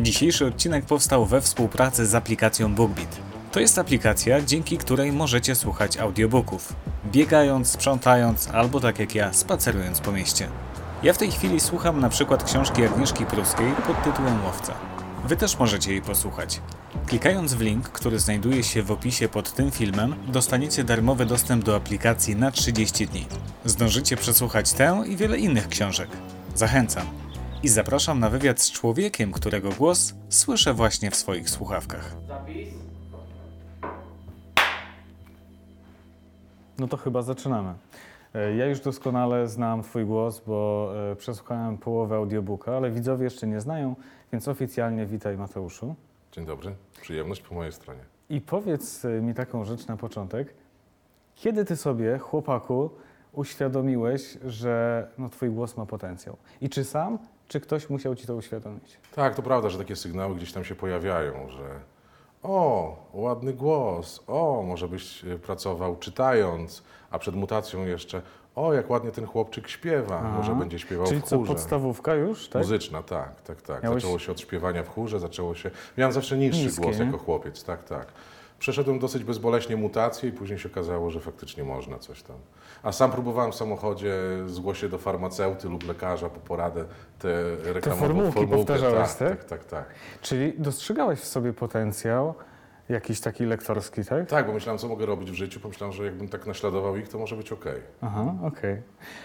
Dzisiejszy odcinek powstał we współpracy z aplikacją BookBeat. To jest aplikacja, dzięki której możecie słuchać audiobooków, biegając, sprzątając albo tak jak ja, spacerując po mieście. Ja w tej chwili słucham na przykład książki Agnieszki Pruskiej pod tytułem Łowca. Wy też możecie jej posłuchać. Klikając w link, który znajduje się w opisie pod tym filmem, dostaniecie darmowy dostęp do aplikacji na 30 dni. Zdążycie przesłuchać tę i wiele innych książek. Zachęcam. I zapraszam na wywiad z człowiekiem, którego głos słyszę właśnie w swoich słuchawkach. Zapis. No to chyba zaczynamy. E, Ja już doskonale znam Twój głos, bo e, przesłuchałem połowę audiobooka, ale widzowie jeszcze nie znają, więc oficjalnie witaj Mateuszu. Dzień dobry, przyjemność po mojej stronie. I powiedz e, mi taką rzecz na początek. Kiedy Ty sobie, chłopaku, uświadomiłeś, że no, Twój głos ma potencjał? I czy sam, czy ktoś musiał Ci to uświadomić? Tak, to prawda, że takie sygnały gdzieś tam się pojawiają, że o, ładny głos, o, może byś e, pracował czytając, a przed mutacją jeszcze, o, jak ładnie ten chłopczyk śpiewa, Aha. może będzie śpiewał Czyli w co, chórze. podstawówka już, tak? Muzyczna, tak, tak, tak. Miałeś- Zaczęło się od śpiewania w chórze, zaczęło się... Miałem zawsze niższy Niskie, głos nie? jako chłopiec, tak, tak. Przeszedłem dosyć bezboleśnie mutację i później się okazało, że faktycznie można coś tam. A sam próbowałem w samochodzie zgłosić do farmaceuty lub lekarza po poradę te reklamową formułki formułkę. powtarzałeś, tak, tak? tak, tak, tak. Czyli dostrzegałeś w sobie potencjał jakiś taki lektorski, tak? Tak, bo myślałem, co mogę robić w życiu. Pomyślałem, że jakbym tak naśladował ich, to może być okej. Aha, okej.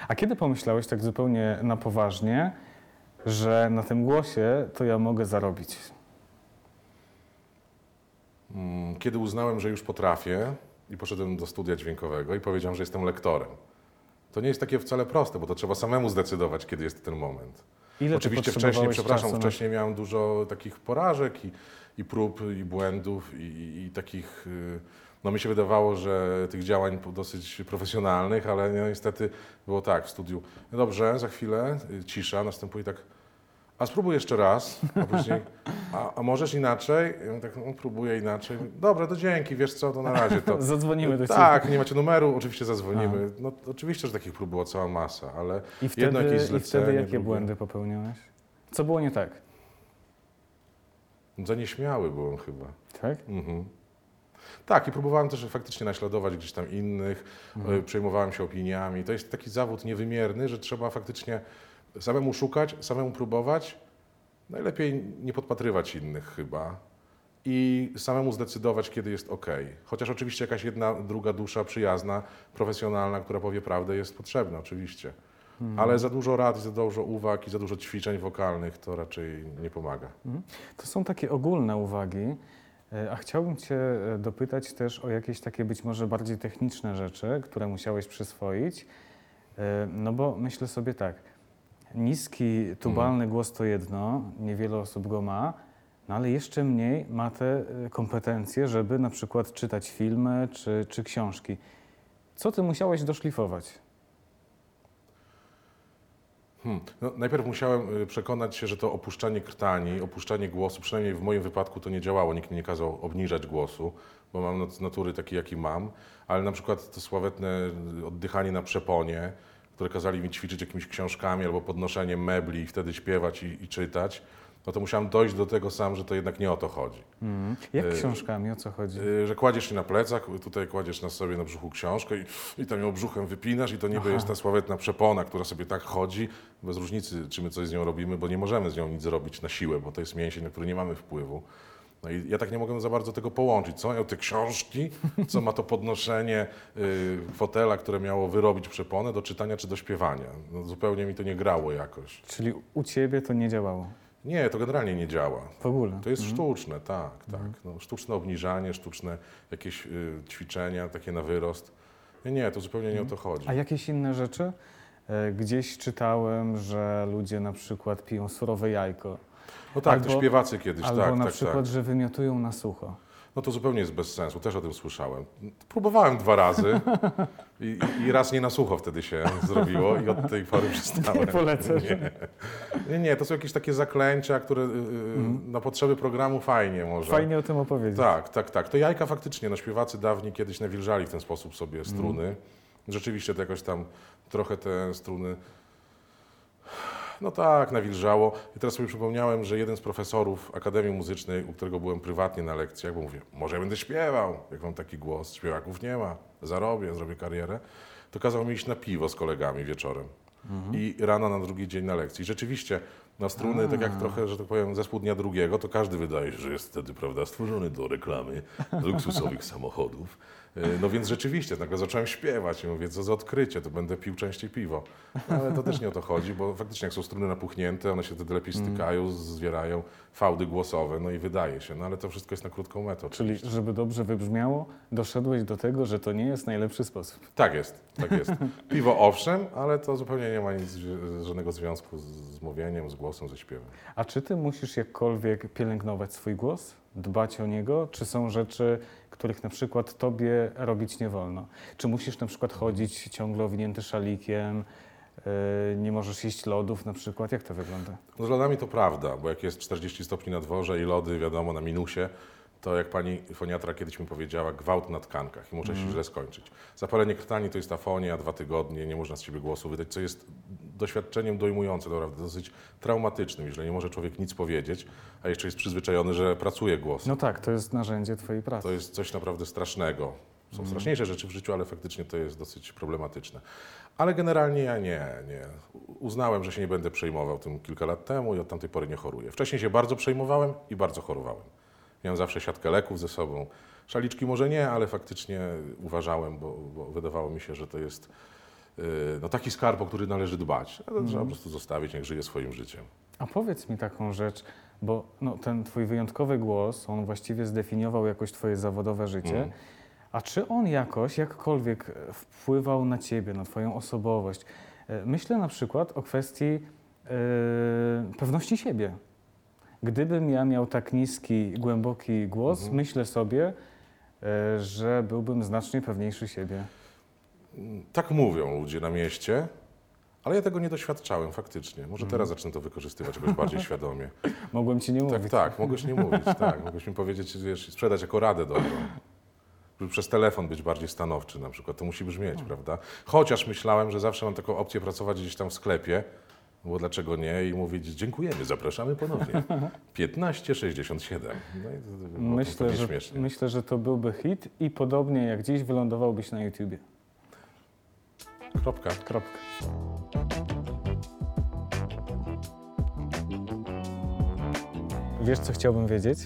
A kiedy pomyślałeś tak zupełnie na poważnie, że na tym głosie to ja mogę zarobić? Mm, Kiedy uznałem, że już potrafię i poszedłem do studia dźwiękowego i powiedziałem, że jestem lektorem. To nie jest takie wcale proste, bo to trzeba samemu zdecydować, kiedy jest ten moment. Ile Oczywiście wcześniej, przepraszam, czasu wcześniej miałem dużo takich porażek i, i prób, i błędów, i, i, takich. y, No mi się wydawało, że tych działań dosyć profesjonalnych, ale no, niestety było tak w studiu. No dobrze, za chwilę y, cisza, następuje tak. A spróbuj jeszcze raz, a później, a, a możesz inaczej? Ja mówię tak, no, próbuję inaczej. Dobra, to dzięki, wiesz co, to na razie to. Zadzwonimy do ciebie. Tak, nie macie numeru, oczywiście zadzwonimy. No oczywiście, że takich prób była cała masa, ale I wtedy, jedno jakieś I wtedy zlecenie, jakie drugie. błędy popełniłeś? Co było nie tak? za nieśmiały byłem chyba. Tak? Mhm. Tak, i próbowałem też faktycznie naśladować gdzieś tam innych, Mhm. y, przejmowałem się opiniami. To jest taki zawód niewymierny, że trzeba faktycznie samemu szukać, samemu próbować. Najlepiej nie podpatrywać innych chyba i samemu zdecydować, kiedy jest ok. Chociaż oczywiście jakaś jedna, druga dusza przyjazna, profesjonalna, która powie prawdę, jest potrzebna, oczywiście. Mhm. Ale za dużo rad, za dużo uwag i za dużo ćwiczeń wokalnych to raczej nie pomaga. Mhm. To są takie ogólne uwagi, e, a chciałbym Cię e, dopytać też o jakieś takie być może bardziej techniczne rzeczy, które musiałeś przyswoić. E, No bo myślę sobie tak, niski, tubalny głos to jedno, niewiele osób go ma, no ale jeszcze mniej ma te e, kompetencje, żeby na przykład czytać filmy czy, czy książki. Co Ty musiałeś doszlifować? Hmm. No, najpierw musiałem y, przekonać się, że to opuszczanie krtani, opuszczanie głosu, przynajmniej w moim wypadku to nie działało, nikt mi nie kazał obniżać głosu, bo mam nat- natury taki, jaki mam, ale na przykład to sławetne y, oddychanie na przeponie, które kazali mi ćwiczyć jakimiś książkami albo podnoszeniem mebli i wtedy śpiewać i, i czytać, no to musiałem dojść do tego sam, że to jednak nie o to chodzi. Mhm. Jak E, książkami, o co chodzi? Y, że kładziesz się na plecach, tutaj kładziesz na sobie na brzuchu książkę i, i tam ją brzuchem wypinasz i to niby Aha. jest ta sławetna przepona, która sobie tak chodzi, bez różnicy, czy my coś z nią robimy, bo nie możemy z nią nic zrobić na siłę, bo to jest mięsień, na który nie mamy wpływu. No i ja tak nie mogłem za bardzo tego połączyć. Co mają te książki, co ma to podnoszenie y, fotela, które miało wyrobić przeponę do czytania czy do śpiewania. No, zupełnie mi to nie grało jakoś. Czyli u Ciebie to nie działało Nie, to generalnie nie działa. w ogóle? To jest Mhm. sztuczne, tak, tak. No, sztuczne obniżanie, sztuczne jakieś y, ćwiczenia takie na wyrost. Nie, nie, to zupełnie nie o to chodzi. Mhm. A jakieś inne rzeczy? E, Gdzieś czytałem, że ludzie na przykład piją surowe jajko, No tak, albo- to śpiewacy kiedyś, albo tak, na tak, przykład, tak. że wymiotują na sucho. No to zupełnie jest bez sensu, też o tym słyszałem. Próbowałem dwa razy i, i raz nie na sucho wtedy się zrobiło i od tej pory przestałem. Nie polecasz. Nie, nie, nie to są jakieś takie zaklęcia, które y, na potrzeby programu fajnie może. Mhm. Fajnie o tym opowiedzieć. Tak, tak, tak. To jajka faktycznie, no śpiewacy dawni kiedyś nawilżali w ten sposób sobie struny. Rzeczywiście to jakoś tam trochę te struny No tak, nawilżało. I teraz sobie przypomniałem, że jeden z profesorów Akademii Muzycznej, u którego byłem prywatnie na lekcjach, bo mówię, może ja będę śpiewał, jak mam taki głos, śpiewaków nie ma, zarobię, zrobię karierę, to kazał mi iść na piwo z kolegami wieczorem. I rano na drugi dzień na lekcji. I rzeczywiście na struny, tak jak trochę, że tak powiem, zespół dnia drugiego, to każdy wydaje się, że jest wtedy, prawda, stworzony do reklamy luksusowych samochodów. Y, No więc rzeczywiście, nagle zacząłem śpiewać i mówię, co za odkrycie, to będę pił częściej piwo. No, ale to też nie o to chodzi, bo faktycznie jak są struny napuchnięte, one się wtedy lepiej stykają, zwierają fałdy głosowe, no i wydaje się. No ale to wszystko jest na krótką metę. Czyli, żeby dobrze wybrzmiało, doszedłeś do tego, że to nie jest najlepszy sposób. Tak jest, tak jest. Piwo owszem, ale to zupełnie nie ma nic, żadnego związku z, z mówieniem, z głosem, ze śpiewem. A czy ty musisz jakkolwiek pielęgnować swój głos, dbać o niego, czy są rzeczy, których na przykład tobie robić nie wolno? Czy musisz na przykład chodzić ciągle owinięty szalikiem, yy, nie możesz jeść lodów na przykład? Jak to wygląda? No z lodami to prawda, bo jak jest 40 stopni na dworze i lody, wiadomo, na minusie, to jak pani foniatra kiedyś mi powiedziała, gwałt na tkankach i może się źle skończyć. Zapalenie krtani to jest afonia, dwa tygodnie, nie można z siebie głosu wydać, co jest doświadczeniem dojmujące, naprawdę dosyć traumatycznym, jeżeli nie może człowiek nic powiedzieć, a jeszcze jest przyzwyczajony, że pracuje głosem. No tak, to jest narzędzie twojej pracy. To jest coś naprawdę strasznego. Są straszniejsze rzeczy w życiu, ale faktycznie to jest dosyć problematyczne. Ale generalnie ja nie, nie. Uznałem, że się nie będę przejmował tym kilka lat temu i od tamtej pory nie choruję. Wcześniej się bardzo przejmowałem i bardzo chorowałem. Miałem zawsze siatkę leków ze sobą. Szaliczki może nie, ale faktycznie uważałem, bo, bo wydawało mi się, że to jest no, taki skarb, o który należy dbać. Ale Trzeba po prostu zostawić, niech żyje swoim życiem. A powiedz mi taką rzecz, bo no, ten twój wyjątkowy głos, on właściwie zdefiniował jakoś twoje zawodowe życie. Mhm. A czy on jakoś, jakkolwiek e, wpływał na ciebie, na twoją osobowość? E, Myślę na przykład o kwestii e, pewności siebie. Gdybym ja miał tak niski, głęboki głos, Mhm. myślę sobie, e, że byłbym znacznie pewniejszy siebie. Tak mówią ludzie na mieście, ale ja tego nie doświadczałem faktycznie. Może teraz zacznę to wykorzystywać jakoś bardziej świadomie. Mogłem ci nie Tak, mówić. tak, mogłeś nie mówić, tak. Mogłeś mi powiedzieć, wiesz, sprzedać jako radę dobrą. Żeby przez telefon być bardziej stanowczy na przykład, to musi brzmieć, prawda? Chociaż myślałem, że zawsze mam taką opcję pracować gdzieś tam w sklepie, bo dlaczego nie? I mówić dziękujemy, zapraszamy ponownie. 1567. No i to, Myślę, że, śmiesznie. myślę, że to byłby hit i podobnie jak dziś wylądowałbyś na YouTubie. Kropka. Kropka. Wiesz, co chciałbym wiedzieć?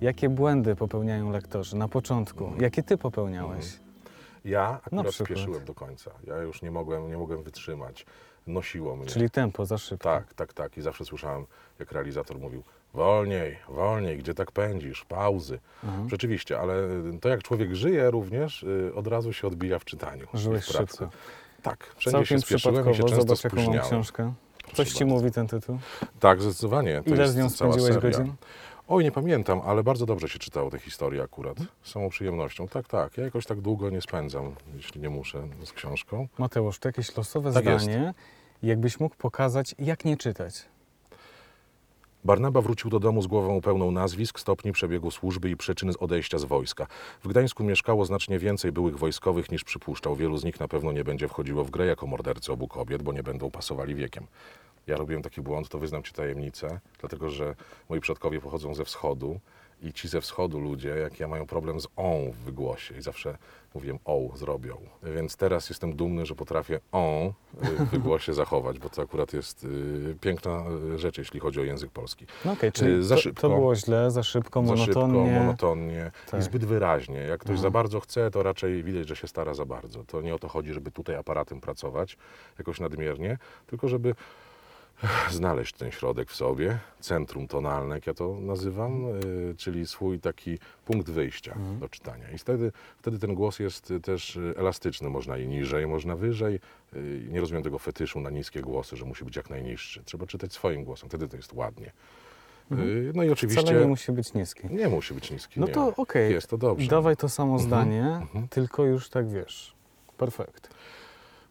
Jakie błędy popełniają lektorzy na początku? Jakie ty popełniałeś? Ja Na akurat spieszyłem do końca. Ja już nie mogłem, nie mogłem wytrzymać. Nosiło mnie. Czyli tempo za szybko. Tak, tak, tak. I zawsze słyszałem, jak realizator mówił, wolniej, wolniej, gdzie tak pędzisz, pauzy. Mhm. Rzeczywiście, ale to jak człowiek żyje również, y, od razu się odbija w czytaniu. Żyłeś w pracy. szybko. Tak, wszędzie Całkiem się i się przypadkowo. często Zobacz, jaką mam książkę. Proszę Coś ci bardzo. mówi ten tytuł? Tak, zdecydowanie. To Ile jest z nią spędziłeś godzin? Oj, nie pamiętam, ale bardzo dobrze się czytało te historie akurat. Z samą przyjemnością. Tak, tak. Ja jakoś tak długo nie spędzam, jeśli nie muszę, z książką. Mateusz, to jakieś losowe Tak jest. zdanie. Jakbyś mógł pokazać, jak nie czytać? Barnaba wrócił do domu z głową pełną nazwisk, stopni przebiegu służby i przyczyn odejścia z wojska. W Gdańsku mieszkało znacznie więcej byłych wojskowych niż przypuszczał. Wielu z nich na pewno nie będzie wchodziło w grę jako mordercy obu kobiet, bo nie będą pasowali wiekiem. Ja robiłem taki błąd, to wyznam Ci tajemnicę, dlatego że moi przodkowie pochodzą ze wschodu i ci ze wschodu ludzie, jak ja, mają problem z on w wygłosie i zawsze mówiłem o, zrobią. Więc teraz jestem dumny, że potrafię on y, w wygłosie zachować, bo to akurat jest y, piękna y, rzecz, jeśli chodzi o język polski. No okej, czyli Y, za to, szybko. to było źle, za szybko, Za szybko, monotonnie. monotonnie Tak. i zbyt wyraźnie. Jak ktoś Aha. za bardzo chce, to raczej widać, że się stara za bardzo. To nie o to chodzi, żeby tutaj aparatem pracować jakoś nadmiernie, tylko żeby znaleźć ten środek w sobie, centrum tonalne, jak ja to nazywam, y, czyli swój taki punkt wyjścia Mhm. do czytania. I wtedy, wtedy ten głos jest y, też y, elastyczny, można i niżej, można wyżej. Nie rozumiem tego fetyszu na niskie głosy, że musi być jak najniższy. Trzeba czytać swoim głosem, wtedy to jest ładnie. Y, No i oczywiście... Mhm. Wcale nie musi być niski. Nie musi być niski. No nie. to okej, Jest to dobrze. dawaj to samo Mhm, zdanie, mhm. tylko już tak wiesz. Perfekt.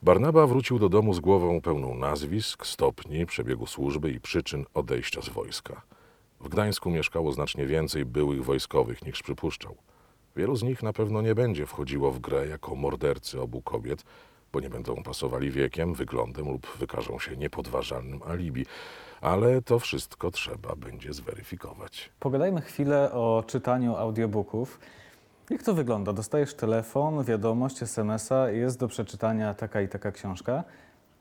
Barnaba wrócił do domu z głową pełną nazwisk, stopni, przebiegu służby i przyczyn odejścia z wojska. W Gdańsku mieszkało znacznie więcej byłych wojskowych niż przypuszczał. Wielu z nich na pewno nie będzie wchodziło w grę jako mordercy obu kobiet, bo nie będą pasowali wiekiem, wyglądem lub wykażą się niepodważalnym alibi. Ale to wszystko trzeba będzie zweryfikować. Pogadajmy chwilę o czytaniu audiobooków. Jak to wygląda? Dostajesz telefon, wiadomość, SMS-a, jest do przeczytania taka i taka książka.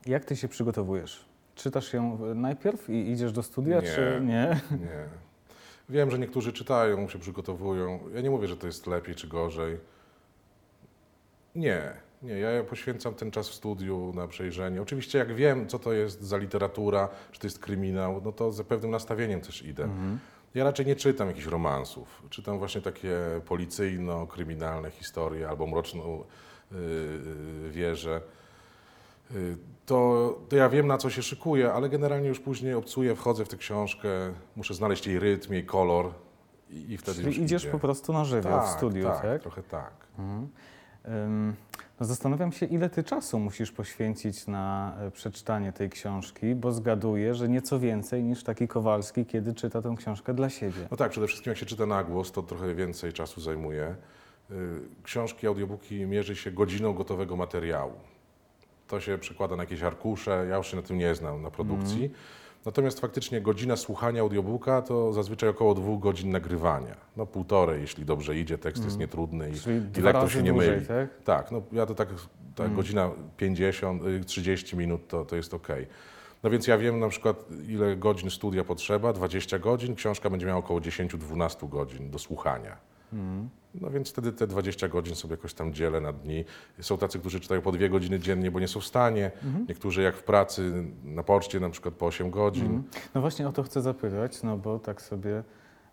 Jak ty się przygotowujesz? Czytasz ją najpierw i idziesz do studia, Nie. czy nie? Nie. Wiem, że niektórzy czytają, się przygotowują. Ja nie mówię, że to jest lepiej czy gorzej. Nie, nie. Ja poświęcam ten czas w studiu na przejrzenie. Oczywiście, jak wiem, co to jest za literatura, czy to jest kryminał, no to z pewnym nastawieniem też idę. Ja raczej nie czytam jakichś romansów. Czytam właśnie takie policyjno-kryminalne historie albo mroczną yy, yy, wieżę. Y, to, to ja wiem, na co się szykuję, ale generalnie już później obcuję, wchodzę w tę książkę, muszę znaleźć jej rytm, jej kolor i, i wtedy Czyli idziesz idzie. po prostu na żywioł w studiu, tak? tak? trochę tak. Ym, No zastanawiam się, ile ty czasu musisz poświęcić na e, przeczytanie tej książki, bo zgaduję, że nieco więcej niż taki Kowalski, kiedy czyta tę książkę dla siebie. No tak, przede wszystkim jak się czyta na głos, to trochę więcej czasu zajmuje. Y, Książki, audiobooki mierzy się godziną gotowego materiału. To się przekłada na jakieś arkusze, ja już się na tym nie znam, na produkcji. Mhm. Natomiast faktycznie godzina słuchania audiobooka to zazwyczaj około dwóch godzin nagrywania. No półtorej, jeśli dobrze idzie, tekst jest nietrudny i, Mhm. Czyli i lektor się nie dłużej, myli. tak? Tak, no ja to tak, tak godzina 50, y, 30 minut to, to jest ok. No więc ja wiem na przykład ile godzin studia potrzeba, 20 godzin, książka będzie miała około 10-12 godzin do słuchania. No więc wtedy te 20 godzin sobie jakoś tam dzielę na dni. Są tacy, którzy czytają po dwie godziny dziennie, bo nie są w stanie. Niektórzy jak w pracy, na poczcie na przykład po 8 godzin. No właśnie o to chcę zapytać, no bo tak sobie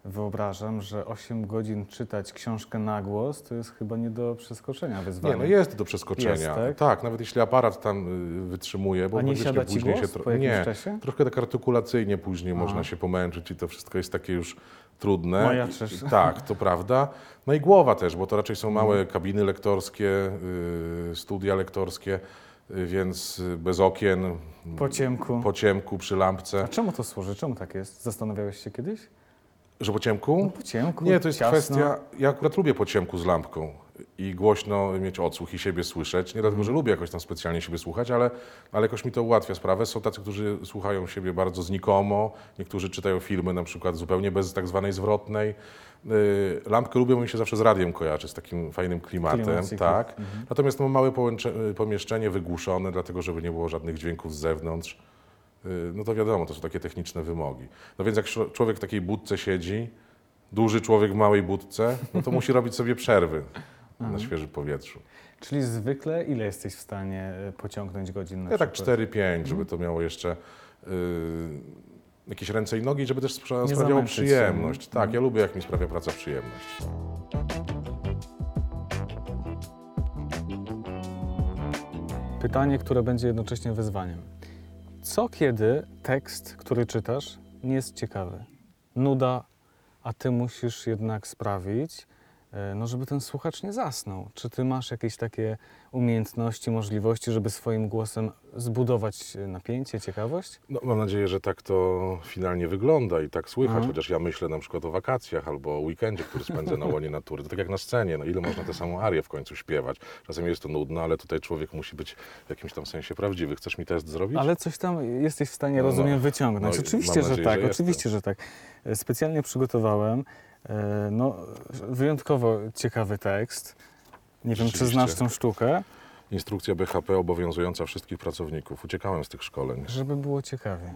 wyobrażam, że 8 godzin czytać książkę na głos to jest chyba nie do przeskoczenia wyzwanie. Nie, no jest do przeskoczenia. Jest, tak? nawet jeśli aparat tam y, wytrzymuje, bo A nie siada później głos się jakimś nie, czasie? trochę tak artykulacyjnie później A. można się pomęczyć i to wszystko jest takie już trudne. Majaczysz. I- Tak, to prawda. No i głowa też, bo to raczej są Mhm. małe kabiny lektorskie, y, studia lektorskie, y, więc bez okien, Po ciemku. po ciemku, przy lampce. A czemu to służy? Czemu tak jest? Zastanawiałeś się kiedyś? Że po ciemku? Po ciemku, Nie, to jest ciasno. kwestia. Ja akurat lubię po ciemku z lampką i głośno mieć odsłuch i siebie słyszeć. Nie dlatego, że lubię jakoś tam specjalnie siebie słuchać, ale, ale jakoś mi to ułatwia sprawę. Są tacy, którzy słuchają siebie bardzo znikomo, niektórzy czytają filmy na przykład zupełnie bez tak zwanej zwrotnej. Yy, Lampkę lubię, bo mi się zawsze z radiem kojarzy, z takim fajnym klimatem. Tak. Natomiast mam małe połącze- pomieszczenie wygłuszone, dlatego żeby nie było żadnych dźwięków z zewnątrz. Yy, No to wiadomo, to są takie techniczne wymogi. No więc jak czło- człowiek w takiej budce siedzi, duży człowiek w małej budce, no to musi robić sobie przerwy na świeżym powietrzu. Czyli zwykle ile jesteś w stanie e, pociągnąć godzin na Ja tak przykład? 4-5, żeby to miało jeszcze yy, jakieś ręce i nogi, żeby też spra- sprawiało się, przyjemność. nie? Tak, ja lubię, jak mi sprawia praca przyjemność. Pytanie, które będzie jednocześnie wyzwaniem. Co kiedy tekst, który czytasz, nie jest ciekawy? Nuda, a ty musisz jednak sprawić, no, żeby ten słuchacz nie zasnął. Czy ty masz jakieś takie umiejętności, możliwości, żeby swoim głosem zbudować e, napięcie, ciekawość? No, mam nadzieję, że tak to finalnie wygląda i tak słychać, Mhm. chociaż ja myślę na przykład o wakacjach albo o weekendzie, który spędzę na łonie natury. To tak jak na scenie, no ile można tę samą arię w końcu śpiewać. Czasem jest to nudne, ale tutaj człowiek musi być w jakimś tam sensie prawdziwy. Chcesz mi test zrobić? Ale coś tam jesteś w stanie, No, no. rozumiem, wyciągnąć. No oczywiście, mam że nadzieję, tak, że oczywiście, że tak. E, Specjalnie przygotowałem e, no, wyjątkowo ciekawy tekst. Nie wiem, czy znasz tę sztukę, Instrukcja BHP obowiązująca wszystkich pracowników. Uciekałem z tych szkoleń. żeby było ciekawie.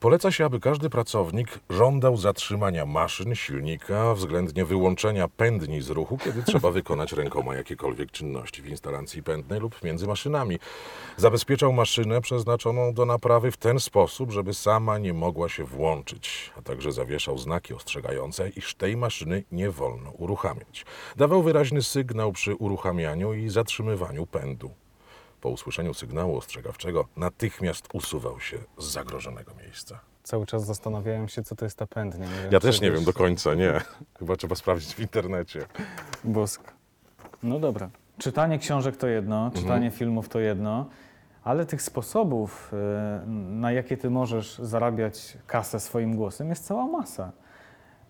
Poleca się, aby każdy pracownik żądał zatrzymania maszyn, silnika, względnie wyłączenia pędni z ruchu, kiedy trzeba wykonać rękoma jakiekolwiek czynności w instalacji pędnej lub między maszynami. Zabezpieczał maszynę przeznaczoną do naprawy w ten sposób, żeby sama nie mogła się włączyć, a także zawieszał znaki ostrzegające, iż tej maszyny nie wolno uruchamiać. Dawał wyraźny sygnał przy uruchamianiu i zatrzymywaniu pędu. Po usłyszeniu sygnału ostrzegawczego natychmiast usuwał się z zagrożonego miejsca. Cały czas zastanawiałem się, co to jest ta pędnia. Wiem, Ja też nie wiesz. wiem do końca, nie. Chyba trzeba sprawdzić w internecie. Bosk. No dobra. Czytanie książek to jedno, czytanie filmów to jedno, ale tych sposobów, e, na jakie ty możesz zarabiać kasę swoim głosem, jest cała masa.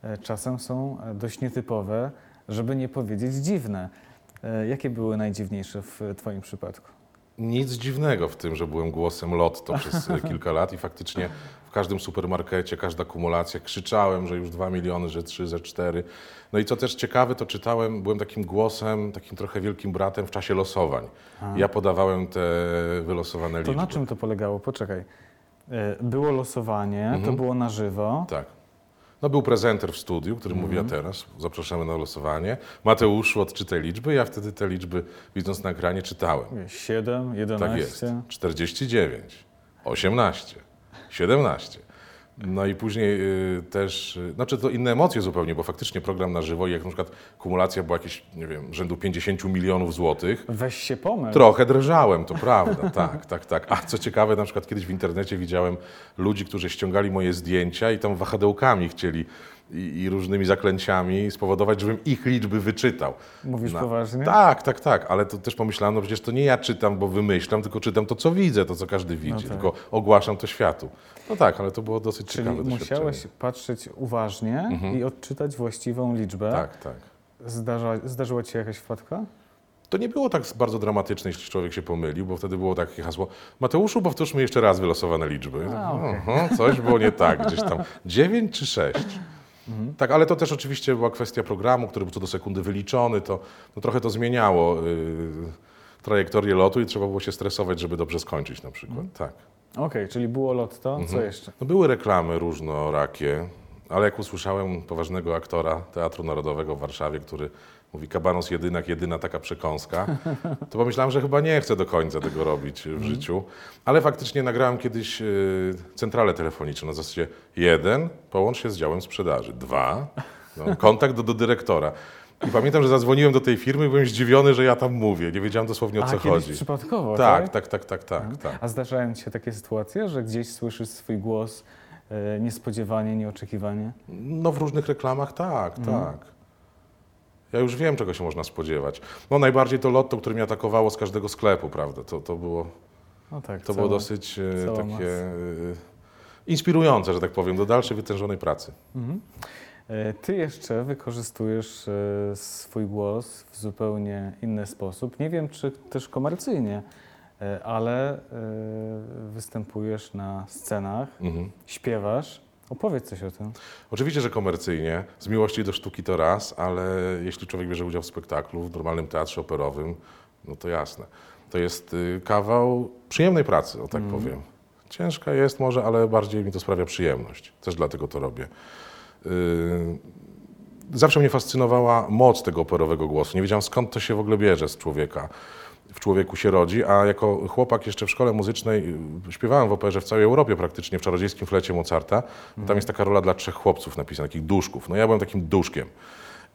E, Czasem są e, dość nietypowe, żeby nie powiedzieć dziwne. E, Jakie były najdziwniejsze w twoim przypadku? Nic dziwnego w tym, że byłem głosem Lotto przez e, kilka lat i faktycznie w każdym supermarkecie, każda kumulacja krzyczałem, że już 2 miliony, że 3, że 4. No i co też ciekawe, to czytałem, byłem takim głosem, takim trochę wielkim bratem w czasie losowań. Ja podawałem te wylosowane To liczby. na czym to polegało? Poczekaj. E, Było losowanie, to Mhm. było na żywo. Tak. No był prezenter w studiu, który mówi, a teraz zapraszamy na losowanie. Mateuszu, odczytaj liczby. Ja wtedy te liczby, widząc na ekranie, czytałem. 7, 11. Tak jest. 49, 18, 17. No i później y, też, y, znaczy to inne emocje zupełnie, bo faktycznie program na żywo i jak na przykład kumulacja była jakieś, nie wiem, rzędu 50 milionów złotych, Weź się pomyl. Trochę drżałem, to prawda, tak, tak, tak. A co ciekawe, na przykład kiedyś w internecie widziałem ludzi, którzy ściągali moje zdjęcia i tam wahadełkami chcieli i, i różnymi zaklęciami spowodować, żebym ich liczby wyczytał. Mówisz Na- poważnie? Tak, tak, tak, ale to też pomyślałem, no przecież to nie ja czytam, bo wymyślam, tylko czytam to, co widzę, to, co każdy widzi, tak. tylko ogłaszam to światu. No tak, ale to było dosyć Czyli ciekawe doświadczenie. Mhm. musiałeś patrzeć uważnie i odczytać właściwą liczbę. Tak, tak. Zdarza, zdarzyła ci się jakaś wpadka? To nie było tak bardzo dramatyczne, jeśli człowiek się pomylił, bo wtedy było takie hasło Mateuszu, powtórzmy jeszcze raz wylosowane liczby. A, okej. "Aha, coś było nie tak, gdzieś tam. 9 czy 6? Mhm. Tak, ale to też oczywiście była kwestia programu, który był co do sekundy wyliczony, to no, trochę to zmieniało y, trajektorię lotu i trzeba było się stresować, żeby dobrze skończyć na przykład. Mhm. Tak. Okej, czyli było lotto, Mhm. co jeszcze? No, były reklamy różnorakie, ale jak usłyszałem poważnego aktora Teatru Narodowego w Warszawie, który mówi kabanos jedynak, jedyna taka przekąska, to pomyślałem, że chyba nie chcę do końca tego robić w życiu. Ale faktycznie nagrałem kiedyś y, centralę telefoniczną na zasadzie jeden, połącz się z działem sprzedaży, dwa, no, kontakt do, do dyrektora. I pamiętam, że zadzwoniłem do tej firmy i byłem zdziwiony, że ja tam mówię. Nie wiedziałem dosłownie o A, co chodzi. przypadkowo, Tak, tak? tak, tak, tak, tak, tak. A zdarzają ci się takie sytuacje, że gdzieś słyszysz swój głos e, niespodziewanie, nieoczekiwanie? No w różnych reklamach tak, Mhm. tak. Ja już wiem, czego się można spodziewać. No najbardziej to lotto, które mnie atakowało z każdego sklepu, prawda? To, to, było, No tak, to cała- było dosyć e, takie masa. e, inspirujące, że tak powiem, do dalszej wytężonej pracy. Mhm. E, Ty jeszcze wykorzystujesz swój głos w zupełnie inny sposób. Nie wiem, czy też komercyjnie, ale występujesz na scenach, Mhm. śpiewasz. Opowiedz coś o tym. Oczywiście, że komercyjnie, z miłości do sztuki to raz, ale jeśli człowiek bierze udział w spektaklu, w normalnym teatrze operowym, no to jasne. To jest y, kawał przyjemnej pracy, o tak powiem. Ciężka jest może, ale bardziej mi to sprawia przyjemność. Też dlatego to robię. Y, Zawsze mnie fascynowała moc tego operowego głosu. Nie wiedziałem skąd to się w ogóle bierze z człowieka. W człowieku się rodzi, a jako chłopak jeszcze w szkole muzycznej y, śpiewałem w operze w całej Europie praktycznie, w czarodziejskim flecie Mozarta. Tam jest taka rola dla trzech chłopców napisana, takich duszków. No ja byłem takim duszkiem.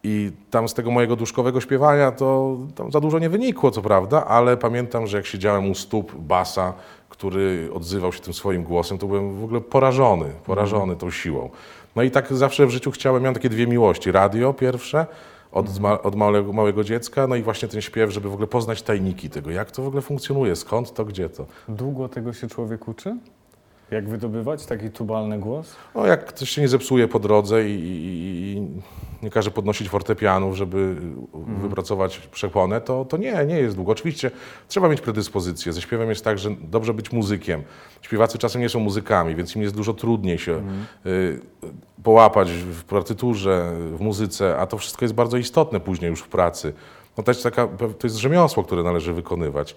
I tam z tego mojego duszkowego śpiewania to tam za dużo nie wynikło, co prawda, ale pamiętam, że jak siedziałem u stóp basa, który odzywał się tym swoim głosem, to byłem w ogóle porażony, porażony tą siłą. No i tak zawsze w życiu chciałem, miałem takie dwie miłości. Radio pierwsze, od, zma- od małego, małego dziecka, no i właśnie ten śpiew, żeby w ogóle poznać tajniki tego, jak to w ogóle funkcjonuje, skąd to, gdzie to. Długo tego się człowiek uczy? Jak wydobywać taki tubalny głos? No, jak ktoś się nie zepsuje po drodze i, i, i nie każe podnosić fortepianów, żeby wypracować przepłonę, to, to nie, nie jest długo. Oczywiście trzeba mieć predyspozycję. Ze śpiewem jest tak, że dobrze być muzykiem. Śpiewacy czasem nie są muzykami, więc im jest dużo trudniej się y, połapać w partyturze, w muzyce, a to wszystko jest bardzo istotne później już w pracy. No to jest, taka, to jest rzemiosło, które należy wykonywać.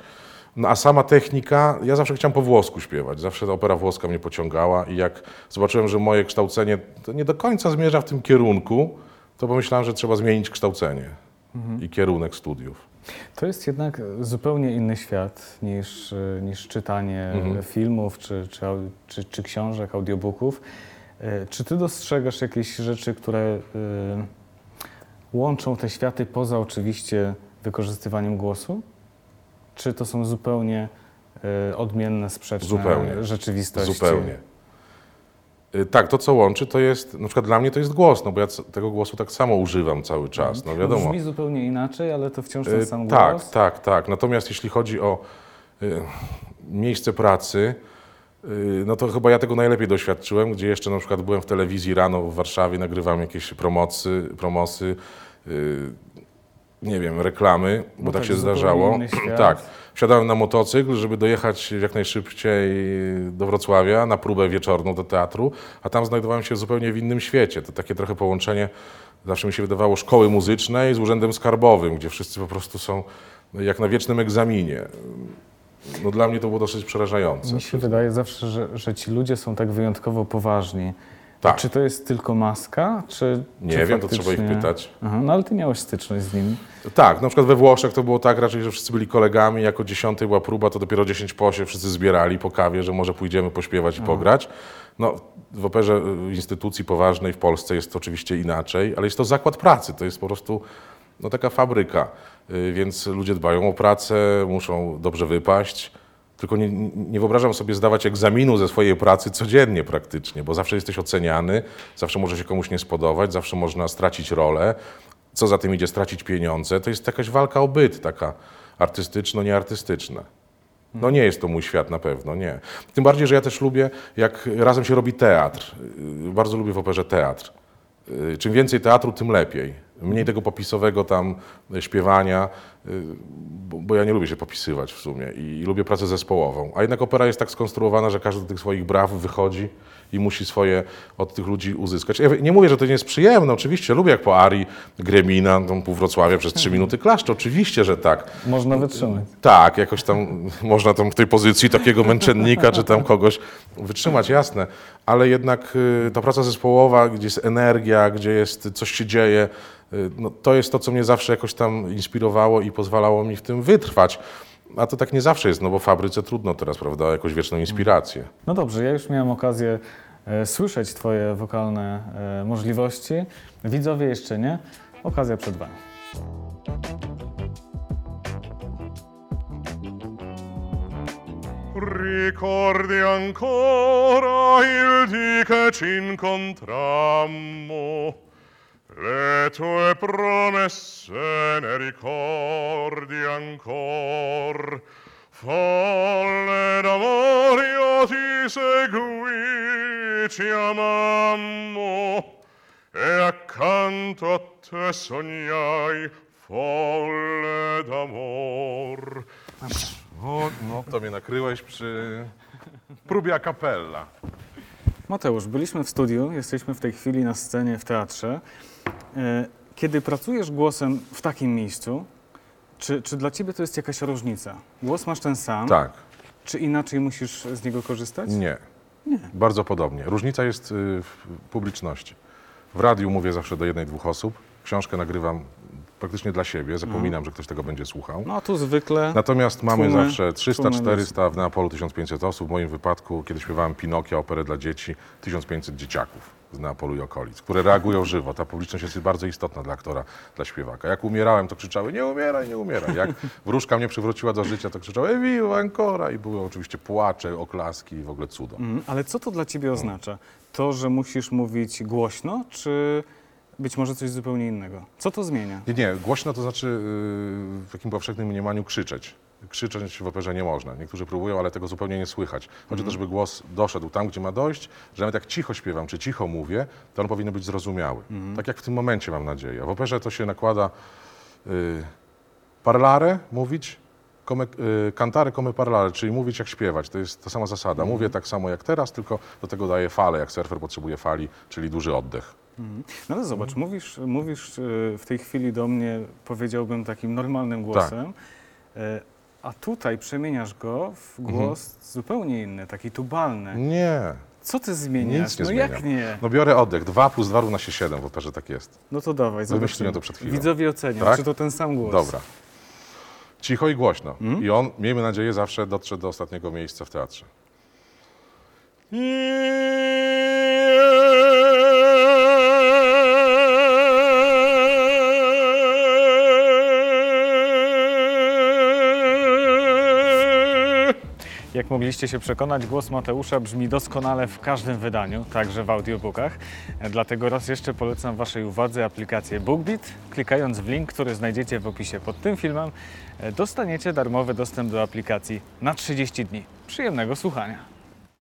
No a sama technika, ja zawsze chciałem po włosku śpiewać, zawsze ta opera włoska mnie pociągała i jak zobaczyłem, że moje kształcenie to nie do końca zmierza w tym kierunku, to pomyślałem, że trzeba zmienić kształcenie i kierunek studiów. To jest jednak zupełnie inny świat niż, niż czytanie Mhm. filmów czy, czy, czy, czy książek, audiobooków. E, Czy ty dostrzegasz jakieś rzeczy, które e, łączą te światy poza oczywiście wykorzystywaniem głosu? Czy to są zupełnie e, odmienne, sprzeczne Zupełnie. rzeczywistości? Zupełnie. Y, Tak, to co łączy, to jest, na przykład dla mnie to jest głos, no bo ja tego głosu tak samo używam cały czas, no wiadomo. Brzmi zupełnie inaczej, ale to wciąż ten Y, sam Tak, głos? tak, tak. Natomiast jeśli chodzi o y, miejsce pracy, y, no to chyba ja tego najlepiej doświadczyłem, gdzie jeszcze na przykład byłem w telewizji rano w Warszawie, nagrywam jakieś promosy, promosy, y, nie wiem, reklamy, bo No tak tak, się zdarzało. Tak. Wsiadałem na motocykl, żeby dojechać jak najszybciej do Wrocławia na próbę wieczorną do teatru, a tam znajdowałem się zupełnie w innym świecie. To takie trochę połączenie, zawsze mi się wydawało, szkoły muzycznej z urzędem skarbowym, gdzie wszyscy po prostu są jak na wiecznym egzaminie. No dla mnie to było dosyć przerażające. Mi się wydaje zawsze, że, że ci ludzie są tak wyjątkowo poważni. Tak. Czy to jest tylko maska, czy Nie czy wiem, to trzeba ich faktycznie- pytać. Aha, no ale ty miałeś styczność z nimi. Tak, na przykład we Włoszech to było tak raczej, że wszyscy byli kolegami, jako dziesiątej była próba, to dopiero 10 po się wszyscy zbierali po kawie, że może pójdziemy pośpiewać i pograć. No, w operze y, instytucji poważnej w Polsce jest to oczywiście inaczej, ale jest to zakład pracy, to jest po prostu no, taka fabryka, Y, więc ludzie dbają o pracę, muszą dobrze wypaść. Tylko nie, nie wyobrażam sobie zdawać egzaminu ze swojej pracy codziennie praktycznie, bo zawsze jesteś oceniany, zawsze może się komuś nie spodobać, zawsze można stracić rolę. Co za tym idzie, stracić pieniądze. To jest jakaś walka o byt, taka artystyczno-nieartystyczna. No nie jest to mój świat na pewno, nie. Tym bardziej, że ja też lubię, jak razem się robi teatr. Bardzo lubię w operze teatr. Yy, Czym więcej teatru, tym lepiej. Mniej tego popisowego tam śpiewania, bo, bo ja nie lubię się popisywać w sumie i, i lubię pracę zespołową. A jednak opera jest tak skonstruowana, że każdy z tych swoich braw wychodzi i musi swoje od tych ludzi uzyskać. Ja nie mówię, że to nie jest przyjemne, oczywiście. Lubię jak po arii Gremina, tam pół Wrocławia przez trzy minuty klaszcze. Oczywiście, że tak. Można wytrzymać. Tak, jakoś tam można tam w tej pozycji takiego męczennika, czy tam kogoś wytrzymać, jasne. Ale jednak y, ta praca zespołowa, gdzie jest energia, gdzie jest coś się dzieje, y, no, to jest to, co mnie zawsze jakoś tam inspirowało i pozwalało mi w tym wytrwać. A to tak nie zawsze jest, no bo w fabryce trudno teraz, prawda, o jakąś wieczną inspirację. No dobrze, ja już miałem okazję e, słyszeć Twoje wokalne e, możliwości. Widzowie jeszcze nie. Okazja przed Wami. Ricordi ancora il dì che ci incontrammo, le tue promesse ne ricordi ancor. Folle d'amore io ti seguì, ci amammo, e accanto a te sognai, folle d'amor. O, no, to mnie nakryłeś przy próbie a cappella. Mateusz, byliśmy w studiu, jesteśmy w tej chwili na scenie w teatrze. E, Kiedy pracujesz głosem w takim miejscu, czy, czy dla Ciebie to jest jakaś różnica? Głos masz ten sam, Tak. czy inaczej musisz z niego korzystać? Nie. Bardzo podobnie. Różnica jest y, w publiczności. W radiu mówię zawsze do jednej, dwóch osób. Książkę nagrywam praktycznie dla siebie. Zapominam, że ktoś tego będzie słuchał. No tu zwykle Natomiast mamy Tłumy- zawsze 300, tłumy 400, w Neapolu 1500 osób. W moim wypadku, kiedy śpiewałem Pinokia, operę dla dzieci, 1500 dzieciaków z Neapolu i okolic, które reagują żywo. Ta publiczność jest bardzo istotna dla aktora, dla śpiewaka. Jak umierałem, to krzyczały nie umieraj, nie umieraj. Jak wróżka mnie przywróciła do życia, to krzyczały Ewiu, ancora! I były oczywiście płacze, oklaski i w ogóle cudo. Mhm, Ale co to dla Ciebie oznacza? To, że musisz mówić głośno, czy być może coś zupełnie innego? Co to zmienia? Nie, nie, głośno to znaczy yy, w takim powszechnym mniemaniu krzyczeć. Krzyczeć w operze nie można. Niektórzy próbują, ale tego zupełnie nie słychać. Chodzi o to, żeby głos doszedł tam, gdzie ma dojść, że nawet jak cicho śpiewam, czy cicho mówię, to on powinien być zrozumiały. Tak jak w tym momencie mam nadzieję. A W operze to się nakłada yy, parlare, mówić, come, yy, cantare come parlare, czyli mówić jak śpiewać. To jest ta sama zasada. Mówię tak samo jak teraz, tylko do tego daję falę, jak surfer potrzebuje fali, czyli duży oddech. No ale zobacz, mówisz, mówisz y, w tej chwili do mnie, powiedziałbym, takim normalnym głosem, y, a tutaj przemieniasz go w głos zupełnie inny, taki tubalny. Nie. Co ty zmieniasz? Nic nie no zmieniam. jak nie? No biorę oddech. 2 plus 2 równa się 7 w operze, tak jest. No to dawaj, Wymyśliłem to przed chwilą. Widzowie ocenią, Tak? czy to ten sam głos. Dobra. Cicho i głośno. Mhm. I on, miejmy nadzieję, zawsze dotrze do ostatniego miejsca w teatrze. Jak mogliście się przekonać, głos Mateusza brzmi doskonale w każdym wydaniu, także w audiobookach. Dlatego raz jeszcze polecam Waszej uwadze aplikację BookBeat. Klikając w link, który znajdziecie w opisie pod tym filmem, dostaniecie darmowy dostęp do aplikacji na 30 dni. Przyjemnego słuchania.